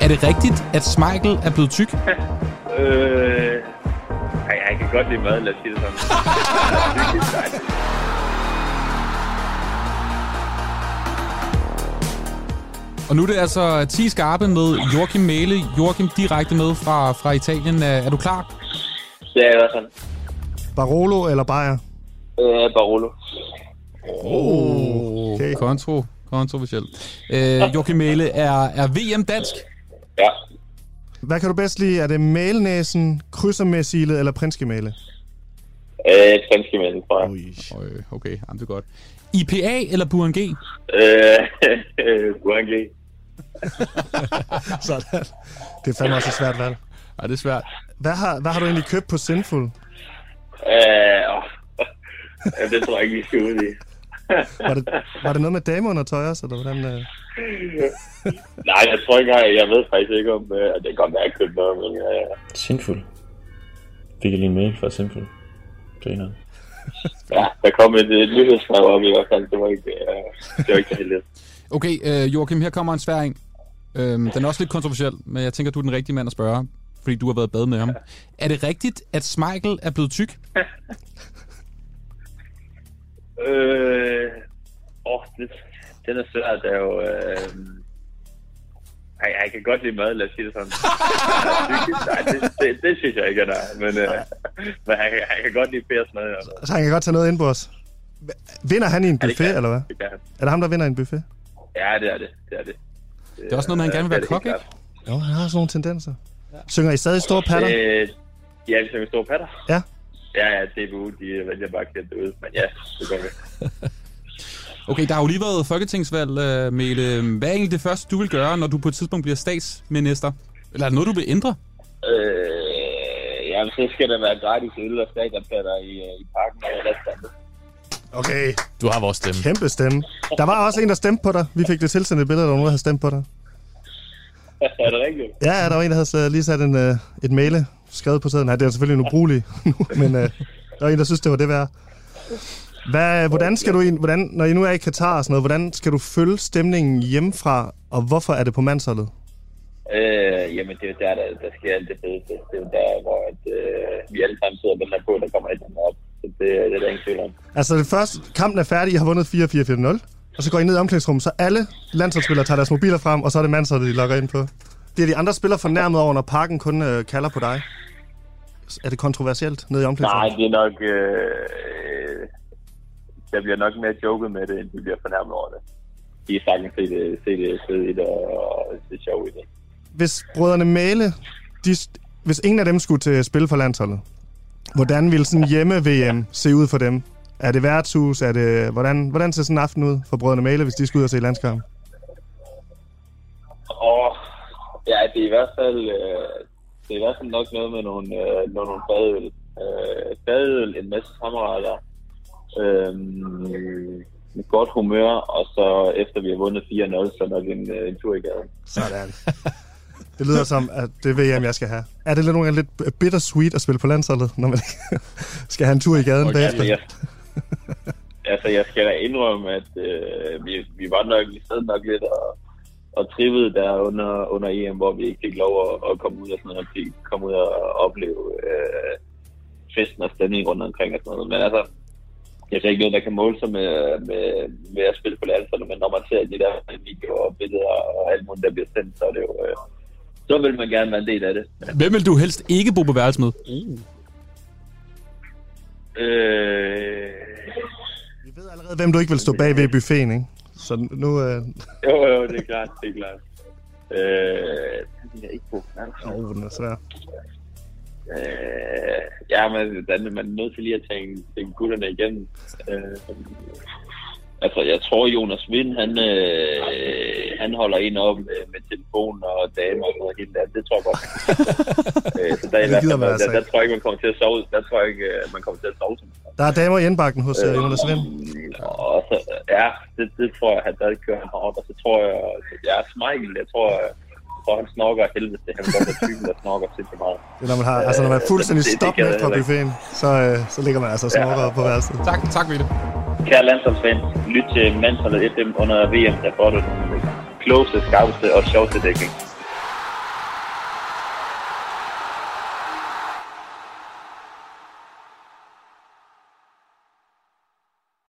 Er det rigtigt, at Smeichel er blevet tyk? Øh... Ej, jeg kan godt lide mad, lad os sige det sådan. Og nu er det altså 10 skarpe med Joachim Mæle. Joachim direkte med fra, fra Italien. Er, er du klar? Det er i hvert fald. Barolo eller Bayer? Øh, Barolo. Oh, okay. Kontro, kontroversielt. Øh, Joachim Mæle, er, er VM dansk? Ja. Hvad kan du bedst lide? Er det mælnæsen, krydsermæssilet eller prinskemæle? Øh, Prinskemænd, tror jeg. Øh, okay, jamen, det er godt. IPA eller Burang G? Øh, Guangli. Sådan. Det er fandme også et svært valg. Ja, det er svært. Hvad har, hvad har du egentlig købt på Sinful? Øh, åh. Ja, det tror jeg ikke, vi skal ud i. Var det, var det noget med dameundertøj også, eller hvordan? Øh? Nej, jeg tror ikke, jeg, jeg ved faktisk ikke om, øh, at det kan godt være, at jeg købte noget, men øh, Sinful. Fik jeg lige en mail fra Sinful. Træneren. ja, der kom et, et nyhedsbrev op i hvert fald. Det var ikke, øh, det var ikke så heldigt. Okay, øh, Joachim, her kommer en svær en. Øhm, den er også lidt kontroversiel, men jeg tænker, du er den rigtige mand at spørge, fordi du har været bad med ham. Er det rigtigt, at Smeichel er blevet tyk? Øh, åh, det, den er svær. Det er jo... Øh, ej, jeg kan godt lide mad, lad os sige det sådan. Nej, det, det, det synes jeg ikke, at der er. Men, øh, men jeg, jeg, kan godt lide Pers mad. Altså. Så han kan godt tage noget ind på os. Vinder han i en Ja, buffet, kan- eller hvad? Det han. Er det ham, der vinder i en buffet? Ja, det er det. Det er det. Det er også noget med, han gerne vil være kok, ikke? Jo, han har sådan nogle tendenser. Synger I stadig store patter? Øh, ja, vi synger store patter. Ja. Ja, ja, DBU, de vælger bare at kende det ud. Men ja, det gør vi. Okay, der har jo lige været folketingsvalg, øh, Mele. Hvad er egentlig det første, du vil gøre, når du på et tidspunkt bliver statsminister? Eller er det noget, du vil ændre? Øh, jamen, så skal der være gratis øl og stadionplatter i, øh, i parken og restaurantet. Okay, Du har vores stemme. kæmpe stemme. Der var også en, der stemte på dig. Vi fik det tilsendt et billede, der var nogen, der havde stemt på dig. er det rigtigt? Ja, der var en, der havde lige sat en, øh, et mail skrevet på sæden. Nej, det er selvfølgelig en ubrugelig nu, men øh, der var en, der synes, det var det værd. Hvad, hvordan skal du, hvordan, når I nu er i Katar og sådan noget, hvordan skal du følge stemningen hjemmefra, og hvorfor er det på mandsholdet? Øh, jamen, det er jo der, der, der sker alt det fedeste. Det er jo der, hvor at, øh, vi alle sammen sidder og venter på, der kommer et eller andet op. Så det, det er der ingen tvivl om. Altså, det første, kampen er færdig, I har vundet 4-4-4-0, og så går I ned i omklædningsrummet, så alle landsholdsspillere tager deres mobiler frem, og så er det mandsholdet, de logger ind på. Det er de andre spillere fornærmet over, når parken kun øh, kalder på dig. Er det kontroversielt nede i Nej, omklædningsrummet? det er nok... Øh, jeg bliver nok mere joket med det, end de bliver fornærmet over det. De er sagtens se det, se det fede i det, og det sjov i det. Hvis brødrene Male, de, hvis ingen af dem skulle til spil for landsholdet, hvordan ville sådan hjemme-VM se ud for dem? Er det værtshus? Er det, hvordan, hvordan ser sådan en aften ud for brødrene Male, hvis de skal ud og se landskamp? Og ja, det er i hvert fald, øh, det er i hvert fald nok noget med nogle, øh, nogle fadøl. Øh, fadøl, en masse kammerater, øh, med godt humør, og så efter vi har vundet 4-0, så nok en, øh, en tur i gaden. Sådan. Det lyder som, at det er VM, jeg skal have. Er det lidt nogle gange lidt bittersweet at spille på landsholdet, når man skal have en tur i gaden bagefter? Altså, jeg, altså, jeg skal da indrømme, at øh, vi, vi var nok, vi sad nok lidt og, og trivede der under, under EM, hvor vi ikke fik lov at, at komme ud og sådan noget, og fik komme ud og opleve øh, festen og stemningen rundt omkring og sådan noget. Men altså, jeg ser ikke noget, der kan måle sig med, med, med at spille på landsholdet, men når man ser de der videoer og billeder og alt muligt, der bliver sendt, så er det jo... Øh, så vil man gerne være en del af det. Hvem vil du helst ikke bo på værelse med? Øh, Vi ved allerede, hvem du ikke vil stå bag ved buffeten, ikke? Så nu... Øh... Jo, jo, det er klart, det er klart. Øh, det er ikke på Åh, oh, den er svær. Øh, ja, men der er man er nødt til lige at tænke, tænke gutterne igennem. Øh, altså, jeg tror, Jonas Vind, han, øh, han holder en op med, med telefon og damer og helt andet. Det tror jeg godt. øh, så der, er Det man der, altså der, der ikke. tror jeg ikke, man kommer til at sove. Der tror jeg ikke, øh, man kommer til at sove. Der er damer i indbakken hos øh, Jonas Vind. Og så, ja, det, det tror jeg, at der kører han hårdt. Og så tror jeg, Smeichel, jeg tror, jeg tror, han snorker af helvede. Det han er godt typen, der snorker sindssygt meget. Det er, når man, har, altså, når man er fuldstændig det- det stop kan jeg med fra heller ikke. buffeten, så, øh, så ligger man altså og snorker Ja. på værelset. Tak, tak Mille. Kære landsholdsfans, lyt til Mandsholdet FM under VM, der får du den klogeste, skarpeste og sjoveste dækning.